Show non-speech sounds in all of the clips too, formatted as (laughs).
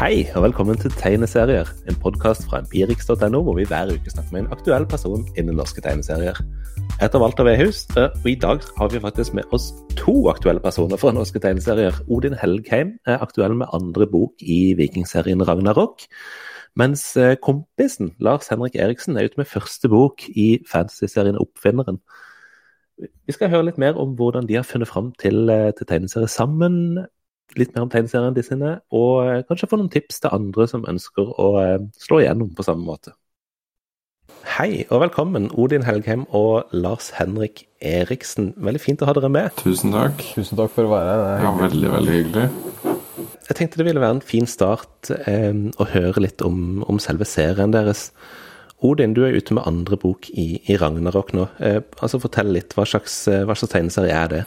Hei, og velkommen til Tegneserier, en podkast fra empirix.no, hvor vi hver uke snakker med en aktuell person innen norske tegneserier. Jeg heter Walter Vehus, og i dag har vi faktisk med oss to aktuelle personer fra norske tegneserier. Odin Helgheim er aktuell med andre bok i vikingserien Ragnarok. Mens eh, kompisen Lars Henrik Eriksen er ute med første bok i fantasyserien Oppfinneren. Vi skal høre litt mer om hvordan de har funnet fram til, eh, til tegneserier sammen litt mer om tegneseriene sine, og eh, kanskje få noen tips til andre som ønsker å eh, slå igjennom på samme måte. Hei og velkommen, Odin Helgheim og Lars Henrik Eriksen. Veldig fint å ha dere med. Tusen takk. Tusen takk for å være her. Ja, veldig, veldig hyggelig. Jeg tenkte det ville være en fin start eh, å høre litt om, om, selve serien deres. Odin, du er ute med andre bok i, i Ragnarok nå. Eh, altså Fortell litt. Hva slags, eh, hva slags tegneserie er det?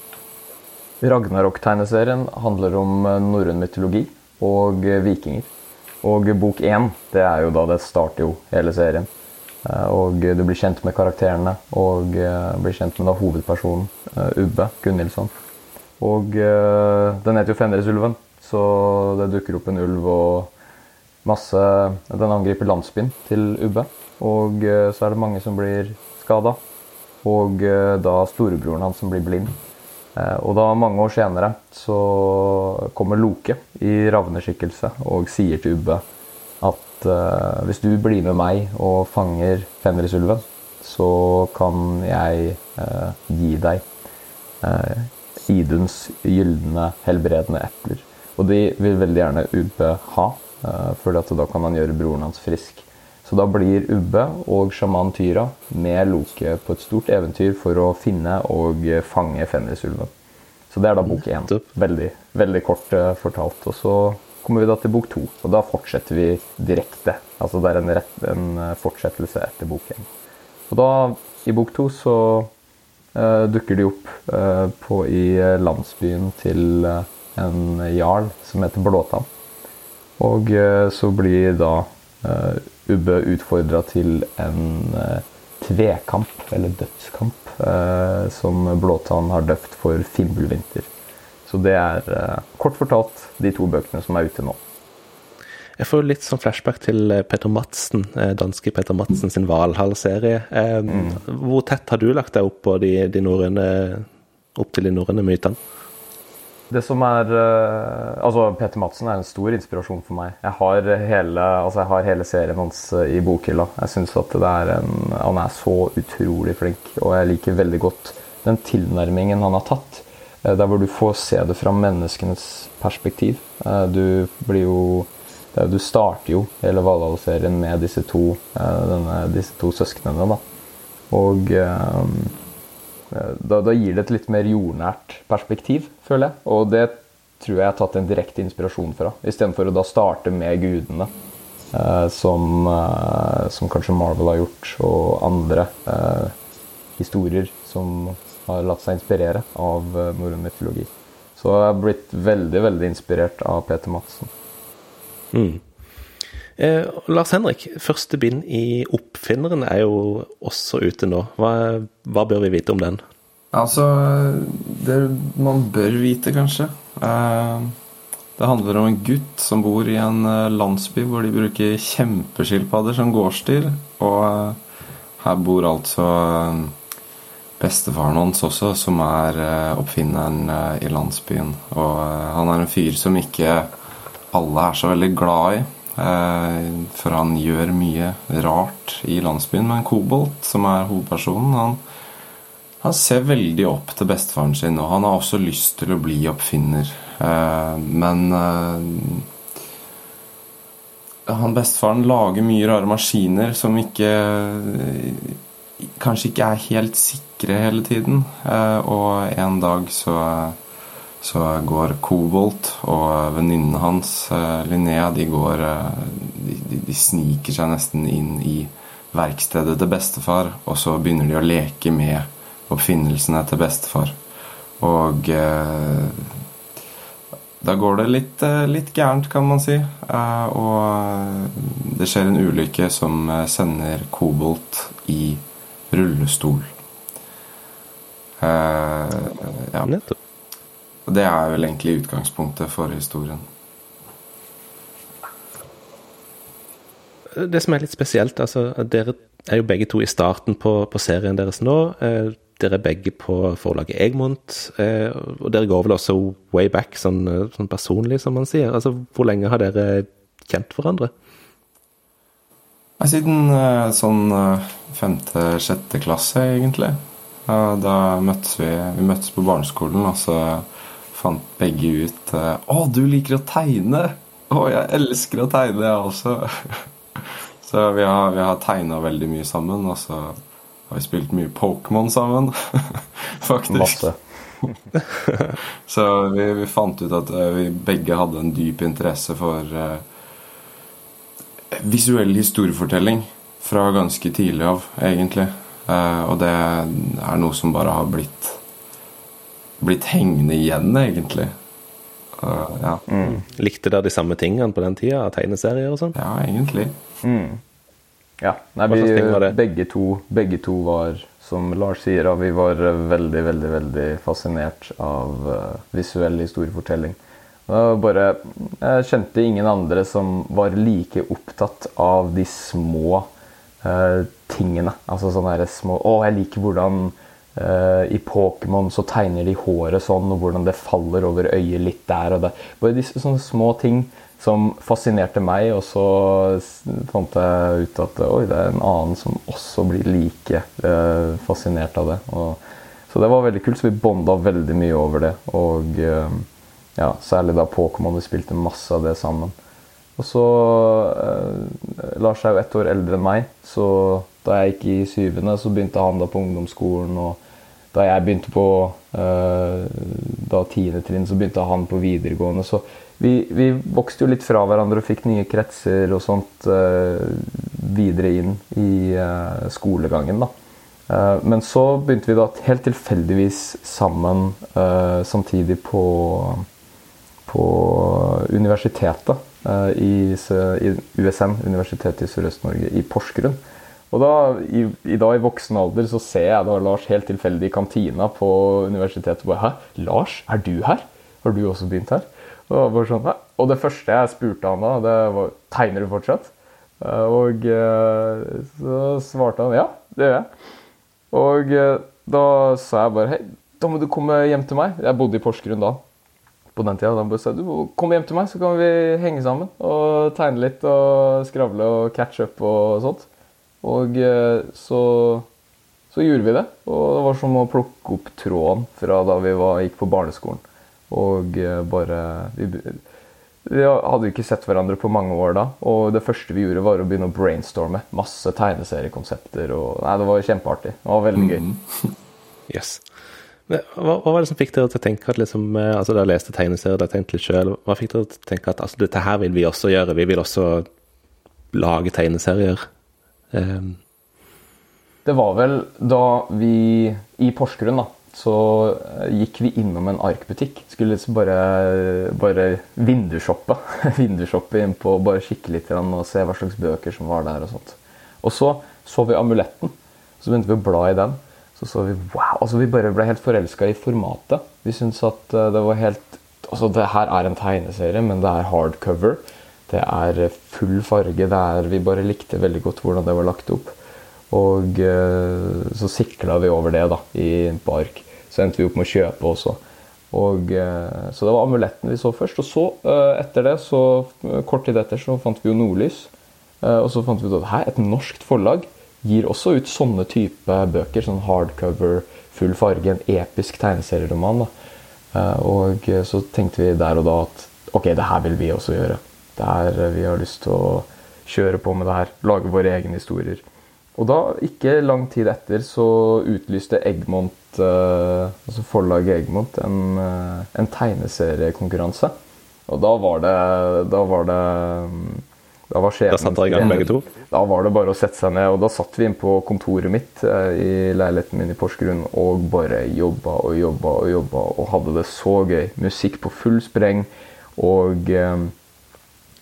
Ragnarok-tegneserien handler om eh, norrøn mytologi og eh, vikinger. Og bok én, det er jo da det starter jo hele serien. Eh, og du blir kjent med karakterene og blir kjent med da hovedpersonen, Ubbe Gunhildsson. Og den heter jo Fenrisulven, så det dukker opp en ulv og masse Den angriper landsbyen til Ubbe. Og så er det mange som blir skada. Og da storebroren hans som blir blind. Eh, og da, mange år senere, så kommer Loke i ravneskikkelse og sier til Ubbe at uh, hvis du blir med meg og fanger Fenrisulven, så kan jeg uh, gi deg uh, Iduns gylne, helbredende epler. Og de vil veldig gjerne Ubbe ha, uh, for da kan han gjøre broren hans frisk. Så da blir Ubbe og sjaman Tyra med Loke på et stort eventyr for å finne og fange Fenrisulven. Så det er da bok én. Veldig, veldig kort uh, fortalt. Og så kommer vi da til bok to, og da fortsetter vi direkte. Altså det er en, rett, en eh, fortsettelse etter bok én. Og da, i bok to, så uh, dukker de opp uh, på, i landsbyen til en jarl som heter Blåtann. Og så blir da Ubbe utfordra til en tvekamp, eller dødskamp, eh, som Blåtann har døpt for Fimbulvinter. Så det er eh, kort fortalt de to bøkene som er ute nå. Jeg får litt sånn flashback til Petter Peter Madsen, eh, danske Peter Madsen sin Valhall-serie. Eh, mm. Hvor tett har du lagt deg opp, på de, de norrøne, opp til de norrøne mytene? Det som er uh, Altså, Peter Madsen er en stor inspirasjon for meg. Jeg har hele, altså jeg har hele serien hans uh, i bokhylla. Jeg syns at det er en, han er så utrolig flink, og jeg liker veldig godt den tilnærmingen han har tatt. Der hvor du får se det fra menneskenes perspektiv. du blir jo Du starter jo hele Valhall-serien med disse to, denne, disse to søsknene, da. Og Eh, da, da, gir det et litt mer jordnært perspektiv, føler jeg. Og det tror jeg jeg har tatt en direkte inspirasjon fra. Istedenfor å da starte med gudene, eh, som, eh, som, kanskje Marvel har gjort, og andre eh, historier som har latt seg inspirere av eh, norrøn mytologi. Så jeg har blitt veldig, veldig inspirert av Peter Madsen. Mm. Eh, Lars Henrik, første bind i Oppfinneren er jo også ute nå. Hva, hva bør vi vite om den? Altså, det man bør vite, kanskje eh, Det handler om en gutt som bor i en eh, landsby hvor de bruker kjempeskilpadder som gårdsdyr. Og eh, her bor altså bestefaren hans også, som er oppfinneren i landsbyen. Og han er en fyr som ikke alle er så veldig glad i. For han gjør mye rart i landsbyen. Men Kobolt, som er hovedpersonen, han, han, ser veldig opp til bestefaren sin. Og han har også lyst til å bli oppfinner. Eh, men eh, han bestefaren lager mye rare maskiner som ikke Kanskje ikke er helt sikre hele tiden. Og en dag så så går Kobolt og venninnen hans, eh, Linnea, de går eh, de, de, de, sniker seg nesten inn i verkstedet til bestefar, og så begynner de å leke med oppfinnelsene til bestefar. Og eh, da går det litt, eh, litt, gærent, kan man si. Eh, og det skjer en ulykke som sender Kobolt i rullestol. Eh, ja. Og det er vel egentlig utgangspunktet for historien. det som er litt spesielt, altså dere er jo begge to i starten på, på serien deres nå. Eh, dere er begge på forlaget Egmont, eh, og dere går vel også way back, sånn, eh, sånn personlig, som man sier. Altså, hvor lenge har dere kjent hverandre? Siden sånn femte-sjette klasse, egentlig. Da møttes vi Vi møttes på barneskolen, og så fant begge ut Å, du liker å tegne! Å, jeg elsker å tegne, jeg også. (laughs) Så vi har, vi har tegna veldig mye sammen, og så har spilt mye Pokémon sammen, (laughs) faktisk. (laughs) Så vi, vi, fant ut at uh, vi begge hadde en dyp interesse for uh, visuell historiefortelling fra ganske tidlig av, egentlig. Uh, og det er noe som bare har blitt blitt hengende igjen, egentlig. ja. Mm. Likte dere de samme tingene på den tida? Tegneserier og sånn? Ja, egentlig. Mm. Ja. Nei, vi, begge to, begge to var, som Lars sier, vi var veldig, veldig veldig fascinert av uh, visuell historiefortelling. Bare, jeg kjente ingen andre som var like opptatt av de små uh, tingene. Altså sånne små Å, jeg liker hvordan uh, i Pokémon så tegner de håret sånn, og hvordan det faller over øyet litt der og der. Bare disse sånne små ting som fascinerte meg, og så fant jeg ut at oi, det er en annen som også blir like eh, fascinert av det. Og, så det var veldig kult, så vi bonda veldig mye over det. Og eh, ja, særlig da Pokémon, vi spilte masse av det sammen. Og så eh, Lars er jo ett år eldre enn meg, så da jeg gikk i syvende, så begynte han da på ungdomsskolen. Og da jeg begynte på eh, da tiende trinn, så begynte han på videregående. Så vi, vi, vokste jo litt fra hverandre og fikk nye kretser og sånt uh, videre inn i uh, skolegangen. da. Uh, men så begynte vi da helt tilfeldigvis sammen samtidig på, på universitetet i, i, USN, Universitetet i Sørøst-Norge, i Porsgrunn. Og da, i, i, da, i voksen alder, så ser jeg da Lars helt tilfeldig i kantina på universitetet. Og bare, Hæ, Lars, er du her? Har du også begynt her? Og, sånn, og, det første jeg spurte han da, det var tegner du fortsatt. Eh, og eh, så svarte han ja, det gjør jeg. Og eh, da sa jeg bare hei, da må du komme hjem til meg. Jeg bodde i Porsgrunn da. På den tida. Da bare sa du kom hjem til meg, så kan vi henge sammen. Og tegne litt og skravle og catch up og sånt. Og så, så gjorde vi det. Og det var som å plukke opp tråden fra da vi var, gikk på barneskolen. Og eh, bare vi, vi hadde ikke sett hverandre på mange år da, og det første vi gjorde, var å begynne å brainstorme. Masse tegneseriekonsepter. og nei, Det var kjempeartig. Det var veldig gøy. Mm. Yes. Hva, hva, var det som fikk dere til å tenke at liksom, eh, altså Dere leste tegneserier, dere tenkte litt sjøl. Hva fikk dere til å tenke at altså, dette her vil vi også gjøre? Vi vil også lage tegneserier. Um. Det var vel da vi i Porsgrunn, da så eh, gikk vi innom en arkbutikk. Skulle liksom bare, bare vindusshoppe. (laughs) vindusshoppe innpå, bare kikke litt og se hva slags bøker som var der. Og sånt. Og så så vi amuletten. Så begynte vi å bla i den. Så så vi wow, altså vi bare ble helt forelska i formatet. Vi syntes at eh, det var helt Altså, det her er en tegneserie, men det er hardcover. Det er full farge. Det er, vi bare likte veldig godt hvordan det var lagt opp. Og eh, så sikla vi over det da, i, på ark. Så endte vi opp med å kjøpe også. Og, eh, så det var amuletten vi så først. Og så, eh, etter det, så, kort tid etter, så fant vi jo Nordlys. Og så fant vi ut at hæ, et norskt forlag gir også ut sånne type bøker. Sånn hardcover, full farge, en episk tegneserieroman. da. Og så tenkte vi der og da at ok, det her vil vi også gjøre. Det her, vi har lyst til å kjøre på med det her. Lage våre egne historier. Og da, ikke lang tid etter, så utlyste Egmont, eh, altså forlaget Egmont, en, eh, en tegneseriekonkurranse. Og da var det Da var det da var Da satte dere i gang begge to? Da var det bare å sette seg ned. Og da satt vi inn på kontoret mitt eh, i leiligheten min i Porsgrunn og bare jobba og jobba og jobba og hadde det så gøy. Musikk på full spreng. Og eh,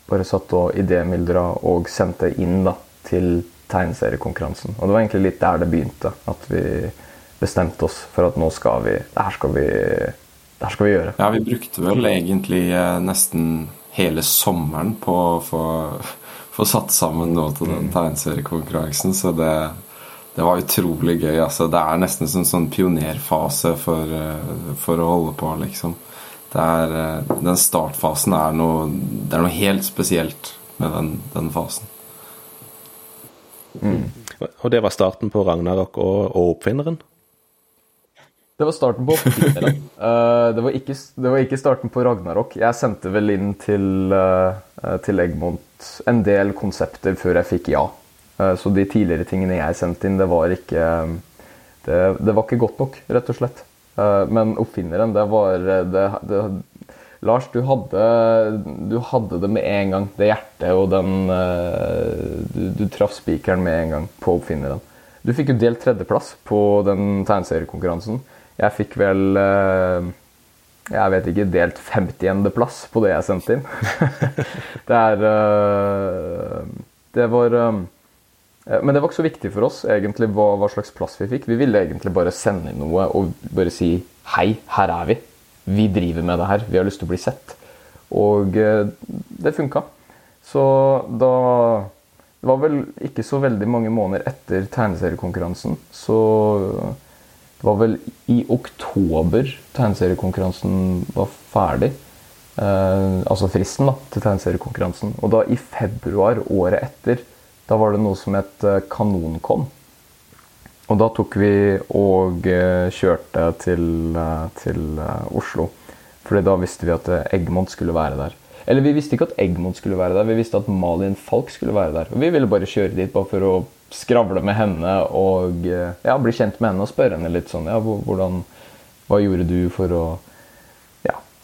bare satt og idémyldra og sendte inn da, til tegneseriekonkurransen. Og det var egentlig litt der det begynte. At vi bestemte oss for at nå skal vi Det her skal vi, det her skal vi gjøre. Ja, vi brukte vel egentlig eh, nesten hele sommeren på å få, (laughs) få satt sammen noe til den tegneseriekonkurransen, så det, det var utrolig gøy. Altså, det er nesten en sånn pionerfase for, eh, for, å holde på, liksom. Er, eh, den startfasen er noe, det er noe helt spesielt med den, den fasen. Mm. Og det var starten på Ragnarok og, og Oppfinneren? Det var starten på Oppfinneren. uh, (laughs) det, var ikke, det, var ikke, starten på Ragnarok. Jeg sendte vel inn til, uh, til Egmont en del konsepter før jeg fikk ja. Uh, så de tidligere tingene jeg sendte inn, det var ikke Det, det var ikke godt nok, rett og slett. men Oppfinneren, det var det, det Lars, du hadde, du hadde, det med en gang. Det hjertet og den Du, du traff spikeren med en gang på oppfinneren. Du fikk jo delt tredjeplass på den tegneseriekonkurransen. Jeg fikk vel eh, Jeg vet ikke, delt 50.-plass på det jeg sendte inn. (laughs) det er eh, Det var eh, Men det var ikke så viktig for oss egentlig hva, hva slags plass vi fikk. Vi ville egentlig bare sende inn noe og bare si Hei, her er vi vi driver med det her, vi har lyst til å bli sett. Og eh, det funka. Så da Det var vel ikke så veldig mange måneder etter tegneseriekonkurransen, så det var vel i oktober tegneseriekonkurransen var ferdig. Eh, altså fristen da, til tegneseriekonkurransen. Og da i februar året etter, da var det noe som het eh, Kanonkon. Og da tok vi og eh, kjørte til, eh, til eh, Oslo. Fordi da visste vi at Eggmont skulle være der. Eller vi visste ikke at Eggmont skulle være der, vi visste at Malin Falk skulle være der. Og vi ville bare kjøre dit bare for å skravle med henne og ja, bli kjent med henne og spørre henne litt sånn ja, hvordan, Hva gjorde du for å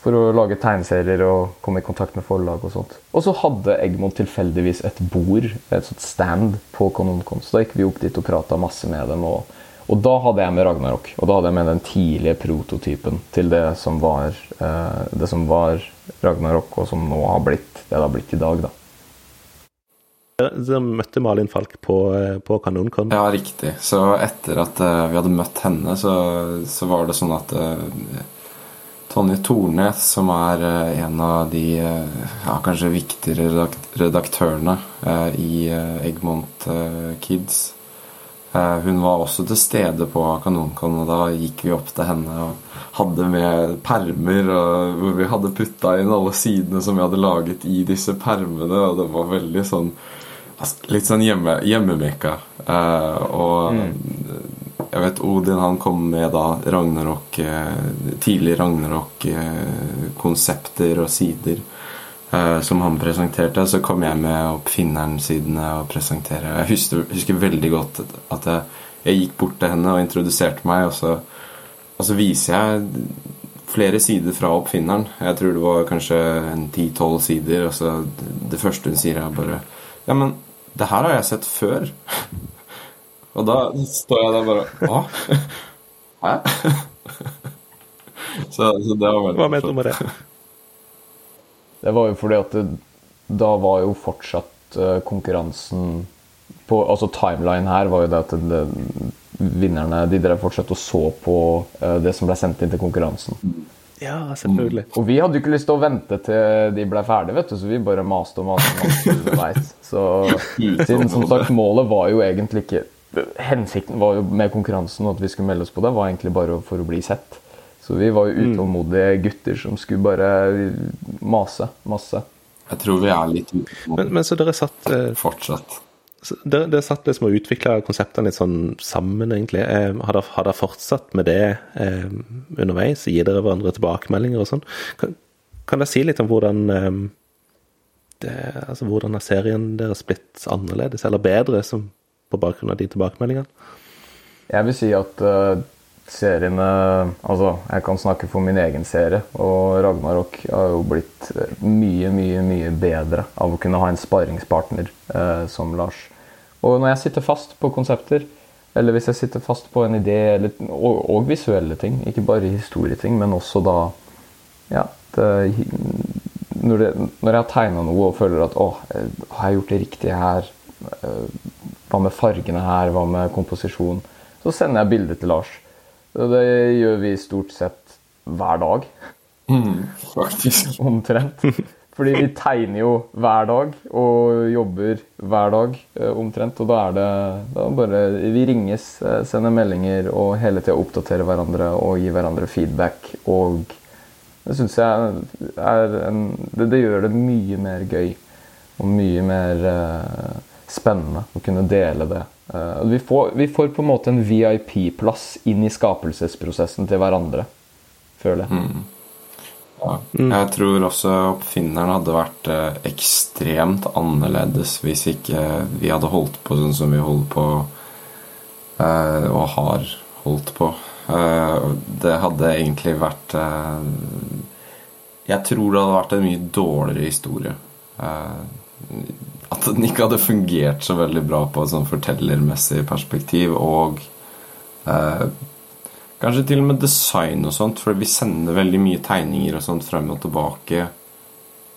for å lage tegneserier og komme i kontakt med forlag og sånt. Og så hadde Egmont tilfeldigvis et bord, et sånt stand, på Kanonkon. Så da gikk vi opp dit og prata masse med dem. Og, og, da hadde jeg med Ragnarok. Og da hadde jeg med den tidlige prototypen til det som var, eh, det som var Ragnarok, og som nå har blitt det det har blitt i dag, da. Så møtte Malin Falk på, eh, på Kanonkon? Ja, riktig. Så etter at uh, vi hadde møtt henne, så, så var det sånn at uh, Tonje Tornes, som er eh, en av de eh, ja, kanskje viktigere redaktørene eh, i Egmont Kids. Hun var også til stede på Kanonkon, og da gikk vi opp til henne og hadde med permer hvor vi hadde putta inn alle sidene som vi hadde laget i disse permene, og det var veldig sånn altså, Litt sånn hjemme, hjemmemekka. Og mm. Jeg vet Odin han kom med da Ragnarok eh, tidlig Ragnarok-konsepter og sider eh, som han presenterte. Så kom jeg med oppfinneren-sidene og presentere. Jeg husker, husker, veldig godt at jeg, jeg, gikk bort til henne og introduserte meg, og så, og så viser jeg flere sider fra oppfinneren. Jeg tror det var kanskje en ti-tolv sider. Og så det første hun sier, er bare Ja, men det her har jeg sett før. (laughs) Og da står jeg der bare Hva? (laughs) Hæ? så, så, det var veldig Hva mente du med det? Det var jo fordi at det, da var jo fortsatt uh, konkurransen på, Altså timeline her var jo det at det, vinnerne de drev fortsatt og så på uh, det som ble sendt inn til konkurransen. Ja, selvfølgelig. Mm. Og vi hadde jo ikke lyst til å vente til de ble ferdige, vet du, så vi bare maste og maste. og maste (laughs) underveis. Så siden som sagt, målet var jo egentlig ikke hensikten var jo med konkurransen og at vi skulle melde oss på det, var egentlig bare for å bli sett. Så vi var jo mm. utålmodige gutter som skulle bare mase masse. Jeg tror vi er litt men, men så dere satt eh, Fortsatt. Dere, dere satt liksom og utvikla konseptene litt sånn sammen, egentlig. Eh, har, dere, har, dere, fortsatt med det eh, underveis? Gir dere hverandre tilbakemeldinger og sånn? Kan, kan dere si litt om hvordan eh, det, altså, hvordan har serien deres blitt annerledes eller bedre som på bakgrunn av de tilbakemeldingene? Jeg vil si at uh, seriene Altså, jeg kan snakke for min egen serie, og Ragnarok har jo blitt mye, mye, mye bedre av å kunne ha en sparringspartner uh, som Lars. Og når jeg sitter fast på konsepter, eller hvis jeg sitter fast på en idé, eller, og, og, visuelle ting, ikke bare historieting, men også da Ja, det, når, det, når, jeg har tegna noe og føler at å, har jeg gjort det riktige her? Uh, hva med fargene her? Hva med komposisjon? Så sender jeg bilde til Lars. Det gjør vi stort sett hver dag. Mm, faktisk. (laughs) Omtrent. Fordi vi tegner jo hver dag og jobber hver dag eh, omtrent. Og da er det da bare Vi ringes, eh, sender meldinger og hele tida oppdaterer hverandre og gir hverandre feedback. Og det syns jeg er en det, det, gjør det mye mer gøy og mye mer eh, spennende å kunne dele det. Uh, vi, får, vi, får, på en måte en VIP-plass inn i skapelsesprosessen til hverandre, føler jeg. Mm. Ja. Mm. Jeg tror også oppfinneren hadde vært eh, ekstremt annerledes hvis ikke vi hadde holdt på sånn som vi holder på, eh, og har holdt på. Eh, det hadde egentlig vært eh, Jeg tror det hadde vært en mye dårligere historie. Eh, at den ikke hadde fungert så veldig bra på et sånn fortellermessig perspektiv, og eh, Kanskje til og med design og sånt, for vi sender veldig mye tegninger og sånt frem og tilbake.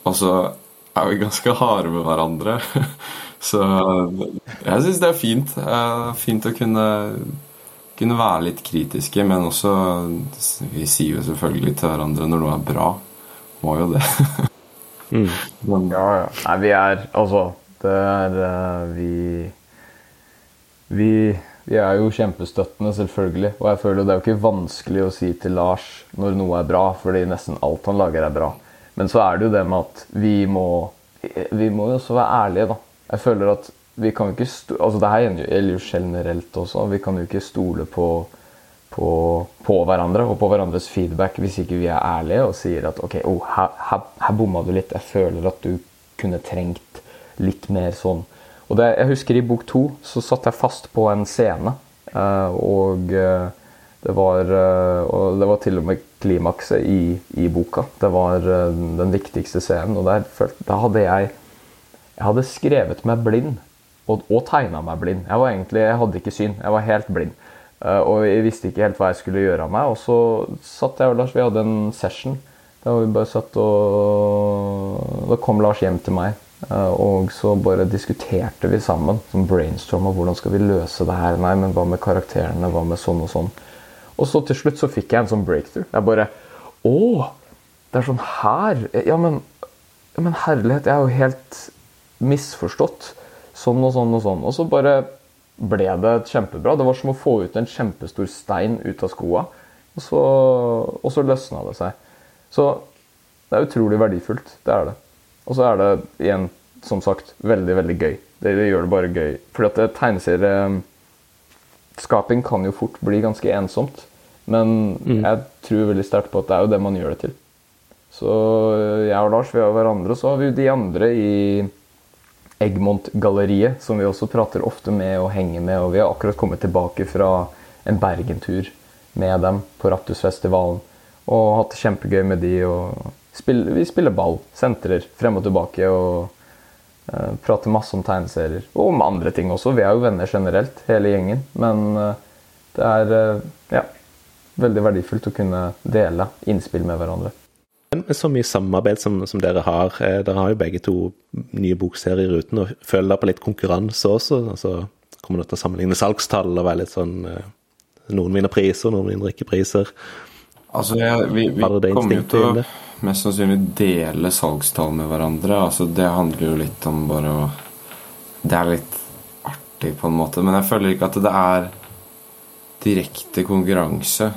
Og så er vi ganske harde med hverandre. (laughs) Så jeg syns det er fint. Fint å kunne, kunne være litt kritiske, men også Vi sier jo selvfølgelig til hverandre når noe er bra. Må jo det. (laughs) mm. men, ja, ja. Nei, vi er Altså, det er eh, Vi Vi vi er jo kjempestøttende, selvfølgelig. Og jeg føler det er jo ikke vanskelig å si til Lars når noe er bra, fordi nesten alt han lager, er bra. Men så er det jo det med at vi må Vi må jo også være ærlige, da. Jeg føler at vi kan ikke Altså det her gjelder jo generelt også. Vi kan jo ikke stole på, på, på, hverandre og på hverandres feedback hvis ikke vi er ærlige og sier at OK, oh, her, her, her bomma du litt. Jeg føler at du kunne trengt litt mer sånn. Og det, jeg husker I bok to så satt jeg fast på en scene. Uh, og uh, det var, uh, og det var til og med klimakset i, i boka. Det var den viktigste scenen. Og der, da hadde jeg Jeg hadde skrevet meg blind. Og, og tegna meg blind. Jeg var egentlig, jeg hadde ikke syn. Jeg var helt blind. Og jeg visste ikke helt hva jeg skulle gjøre av meg. Og så satt jeg og Lars, vi hadde en session. Da vi bare satt og Da kom Lars hjem til meg Eh, og så bare diskuterte vi sammen, som brainstorma hvordan skal vi løse det her. Nei, men hva med karakterene? Hva med sånn og sånn? Og så til slutt så fikk jeg en sånn breakthrough. Jeg bare Å! Det er sånn her! Ja, men, ja, men herlighet, jeg er jo helt misforstått. Sånn og sånn og sånn. Og så bare ble det kjempebra. Det var som å få ut en kjempestor stein ut av skoa, og så, og så løsna det seg. Så det er utrolig verdifullt. Det er det. Og så er det igjen, som sagt, veldig, veldig gøy. Det, det gjør det bare gøy. Fordi at tegneserieskaping kan jo fort bli ganske ensomt. Men mm. jeg tror veldig sterkt på at det er jo det man gjør det til. Så jeg og Lars vi har hverandre, så har vi jo de andre i Egmont-galleriet, som vi også prater ofte med og henger med. Og vi har akkurat kommet tilbake fra en Bergentur med dem på Raptusfestivalen. Og hatt det kjempegøy med de. og spiller, vi spiller ball, sentrer frem og tilbake og uh, prater masse om tegneserier. Og om andre ting også. Vi er jo venner generelt, hele gjengen. Men uh, det er uh, ja, veldig verdifullt å kunne dele innspill med hverandre. Med så mye samarbeid som, som, dere har, dere har jo begge to nye bokserier uten, og føler dere på litt konkurranse også? altså Kommer dere til å sammenligne salgstall og være litt sånn Noen vinner priser, noen vinner ikke priser. Altså, jeg, vi, vi kommer jo til å mest sannsynlig dele salgstall med hverandre. Altså, det handler jo litt om bare å Det er litt artig, på en måte. Men jeg føler ikke at det er direkte konkurranse.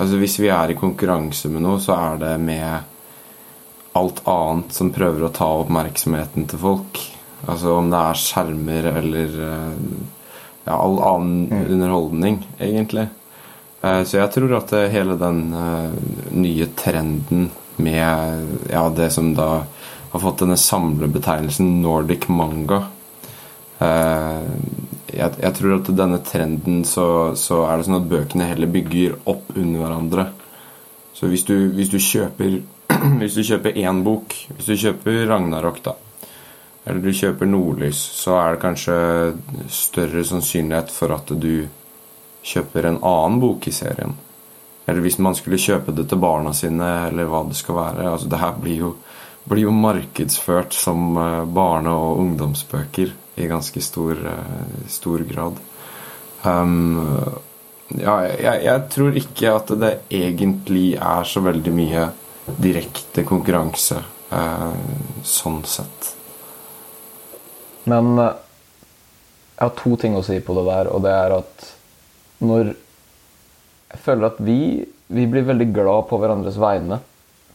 Altså, hvis vi er i konkurranse med noe, så er det med alt annet som prøver å ta oppmerksomheten til folk. Altså om det er skjermer eller eh, ja, all annen mm. underholdning, egentlig. Eh, så jeg tror at hele den eh, nye trenden med ja, det som da har fått denne samlebetegnelsen Nordic manga. Jeg, jeg, tror at denne trenden så, så, er det sånn at bøkene heller bygger opp under hverandre. Så hvis du, hvis du kjøper (clears throat) Hvis du kjøper én bok, hvis du kjøper Ragnarok, da, eller du kjøper Nordlys, så er det kanskje større sannsynlighet for at du kjøper en annen bok i serien. Eller hvis man skulle kjøpe det til barna sine, eller hva det skal være. Altså, det her blir jo, blir jo markedsført som eh, barne- og ungdomsbøker i ganske stor, eh, stor grad. Um, ja, jeg, jeg, tror ikke at det egentlig er så veldig mye direkte konkurranse eh, sånn sett. Men eh, jeg har to ting å si på det der, og det er at når Jeg føler at vi, vi blir veldig glad på hverandres vegne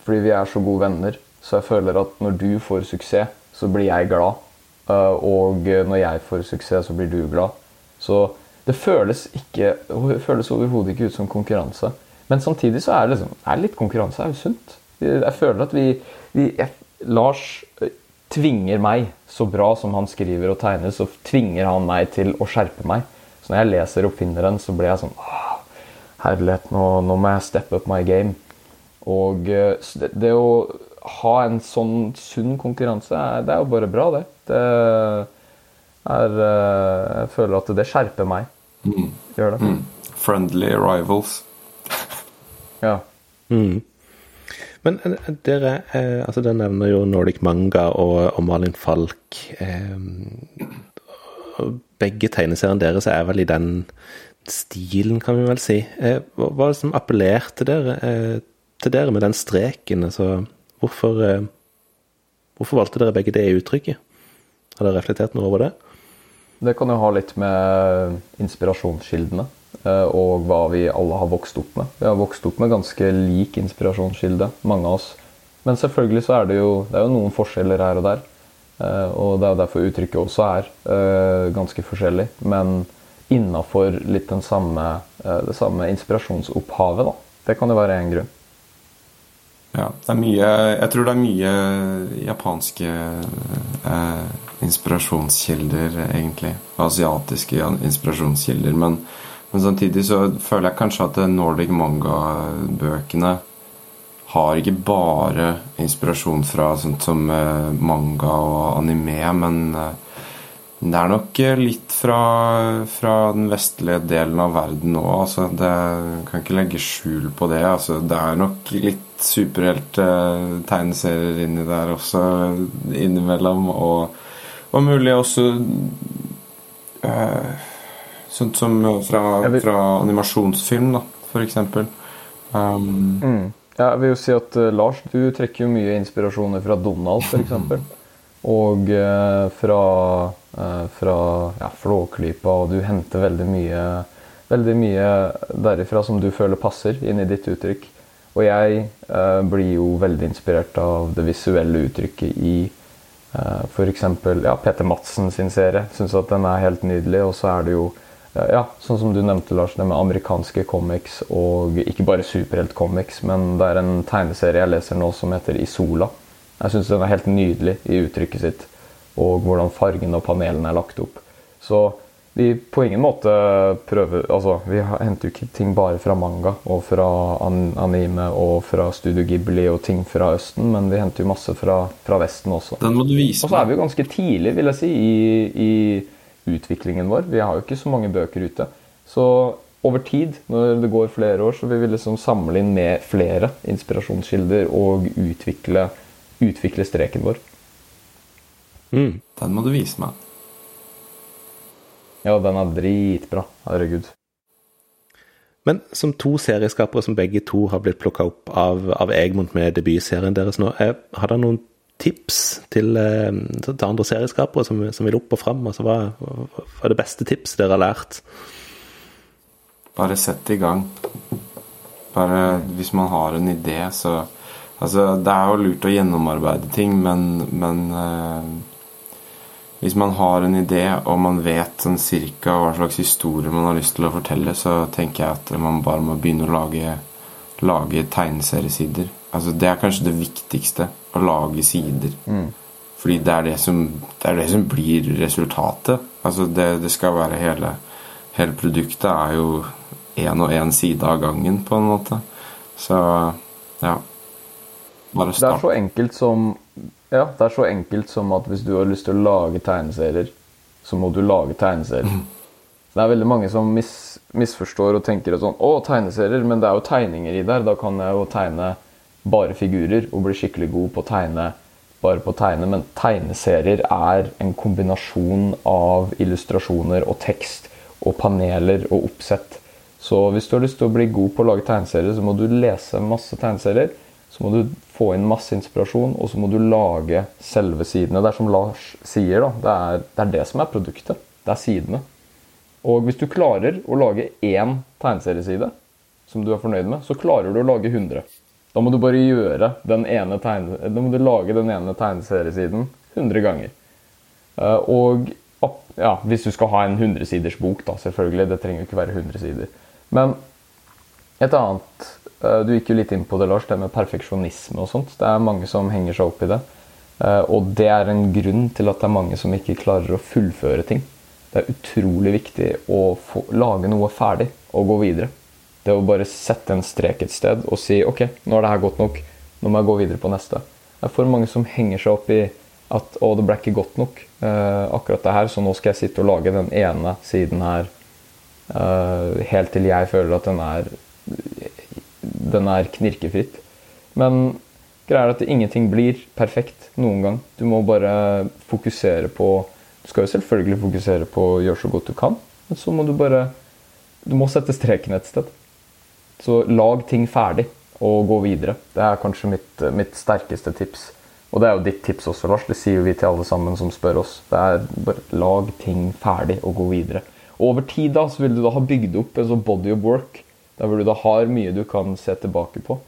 fordi vi er så gode venner. Så jeg føler at når du får suksess, så blir jeg glad. Eh, Og når jeg får suksess, så blir du glad. Så det føles, ikke, det føles overhodet ikke ut som konkurranse. Men samtidig så er det, liksom, er litt konkurranse er jo sunt. Jeg føler at vi, vi jeg, Lars eh, tvinger meg, så bra som han skriver og tegner, så tvinger han meg til å skjerpe meg. Så når jeg leser Oppfinneren, så blir jeg sånn Herlighet, nå, nå må jeg steppe up my game. Og eh, det, det å ha en sånn sunn konkurranse, det er jo bare bra, det. Det er eh, Jeg føler at det skjerper meg. Gjør det. Friendly rivals. Ja. Mm. Men eh, dere eh, altså Dere nevner jo Nordic Manga og, og Malin Falk. Begge tegneseriene deres er vel i den stilen, kan vi vel si. Eh, hva var det som appellerte dere, til dere med den streken? Altså, hvorfor, eh, hvorfor valgte dere begge det uttrykket? Har dere reflektert noe over det? Det kan jo ha litt med inspirasjonskildene eh, og hva vi alle har vokst opp med. Vi har vokst opp med ganske lik inspirasjonskilde, mange av oss. Men selvfølgelig så er det jo, det er jo noen forskjeller her og der. eh, Og det er jo derfor uttrykket også er ganske forskjellig. Men innafor litt den samme, det samme inspirasjonsopphavet, da. Det kan jo være én grunn. Ja, det er mye Jeg tror det er mye japanske eh, inspirasjonskilder, egentlig. Asiatiske inspirasjonskilder. Men, men samtidig så føler jeg kanskje at Nordic manga-bøkene har ikke bare inspirasjon fra sånt som eh, manga og anime, men eh, det er nok eh, litt fra, fra den vestlige delen av verden òg. Altså, det kan ikke legge skjul på det. Altså, det er nok litt superhelttegneserier inni der også innimellom. Og, og mulig også eh, sånt som fra, fra animasjonsfilm, da, eksempel. Um, Mm. Jeg vil jo si at eh, Lars, du trekker jo mye inspirasjoner fra Donald, f.eks. (laughs) Og eh, fra, eh, fra ja, Flåklypa, og du henter veldig mye, veldig mye derifra som du føler passer inn i ditt uttrykk. Og jeg eh, blir jo veldig inspirert av det visuelle uttrykket i eh, f.eks. Ja, Peter Madsen sin serie. Syns at den er helt nydelig. Og så er det jo ja, ja, sånn som du nevnte, Lars, det med amerikanske comics, og ikke bare superheltcomics, men det er en tegneserie jeg leser nå som heter Isola. Jeg syns den er helt nydelig i uttrykket sitt, og hvordan fargene og panelene er lagt opp. Så vi på ingen måte prøver Altså, vi henter jo ikke ting bare fra manga og fra anime og fra Studio Ghibli og ting fra Østen, men vi henter jo masse fra, fra Vesten også. den må du vise Og så er vi jo ganske tidlig, vil jeg si, i, i utviklingen vår. Vi har jo ikke så mange bøker ute. Så over tid, når det går flere år, så vil vi liksom samle inn med flere inspirasjonskilder og utvikle, utvikle streken vår. Mm. Den må du vise meg. Ja, den er dritbra. Herregud. Men som to serieskapere som begge to har blitt plukka opp av, av Egmont med debutserien deres nå, er, har dere noen tips til, eh, til andre serieskapere som, som vil opp og fram? Altså, hva, hva er det beste tipset dere har lært? Bare sett i gang. Bare hvis man har en idé, så Altså, det er jo lurt å gjennomarbeide ting, men, men eh, Hvis man har en idé, og man vet sånn cirka hva slags historie man har lyst til å fortelle, så tenker jeg at man bare må begynne å lage, lage tegneseriesider. Altså, det er kanskje det viktigste. Å lage sider. Fordi det er det som, det er det som blir resultatet. Altså, det, det skal være hele Hele produktet er jo én og én side av gangen, på en måte. Så ja. Bare Det er så enkelt som Ja, det er så enkelt som at hvis du har lyst til å lage tegneserier, så må du lage tegneserier. Det er veldig mange som mis, misforstår og tenker at sånn Å, tegneserier, men det er jo tegninger i der. Da kan jeg jo tegne bare figurer og bli skikkelig god på å tegne bare på å tegne. Men tegneserier er en kombinasjon av illustrasjoner og tekst og paneler og oppsett. Så hvis du har lyst til å bli god på å lage tegneserier, så må du lese masse tegneserier. Så må du få inn masse inspirasjon, og så må du lage selve sidene. Det er som Lars sier, da. Det er, det er det som er produktet. Det er sidene. Og hvis du klarer å lage én tegneserieside som du er fornøyd med, så klarer du å lage 100. Da må du bare gjøre den ene tegne, da må du lage den ene tegneseriesiden 100 ganger. Eh, og ja, hvis du skal ha en 100-siders bok, da, selvfølgelig. Det trenger jo ikke være 100 sider. Men et annet du gikk jo litt inn på det, Lars, det med perfeksjonisme og sånt. Det er mange som henger seg opp i det. Eh, og det er en grunn til at det er mange som ikke klarer å fullføre ting. Det er utrolig viktig å få, lage noe ferdig og gå videre. Det å bare sette en strek et sted og si OK, nå er det her godt nok. Nå må jeg gå videre på neste. Det er for mange som henger seg opp i at å, det ble ikke godt nok, eh, akkurat det her, så nå skal jeg sitte og lage den ene siden her eh, helt til jeg føler at den er den er knirkefritt. Men greia er at ingenting blir perfekt noen gang. Du må bare fokusere på Du skal jo selvfølgelig fokusere på å gjøre så godt du kan, men så må du bare Du må sette streken et sted. Så lag ting ferdig og gå videre. Det er kanskje mitt, mitt sterkeste tips. Og det er jo ditt tips også, Lars. Det sier vi til alle sammen som spør oss. Det er bare lag ting ferdig og gå videre. Og over tid da, så vil du da ha bygd opp en sånn body of work der hvor du da har mye du kan se tilbake på.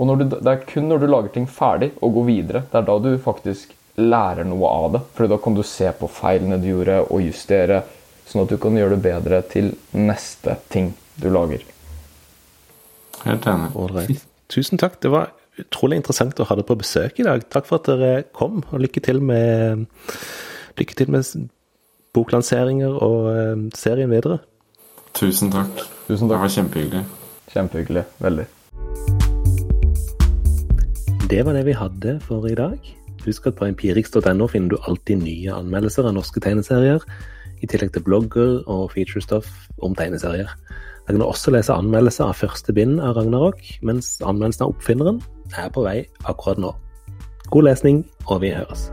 Og du, det er kun når du lager ting ferdig og går videre, det er da du faktisk lærer noe av det. For da kan du se på feilene du gjorde, og justere, sånn at du kan gjøre det bedre til neste ting du lager. Helt enig. Alright. Tusen takk. Det var utrolig interessant å ha deg på besøk i dag. Takk for at dere kom, og lykke til med, lykke til med boklanseringer og eh, serien videre. Tusen takk. Tusen takk. Det var kjempehyggelig. Kjempehyggelig. Veldig. Det var det vi hadde for i dag. Husk at på empirix.no finner du alltid nye anmeldelser av norske tegneserier, i tillegg til blogger og featurestuff om tegneserier. Der kan du også lese anmeldelser av første bind av Ragnarok, mens anmeldelsen av Oppfinneren er på vei akkurat nå. God lesning, og vi høres.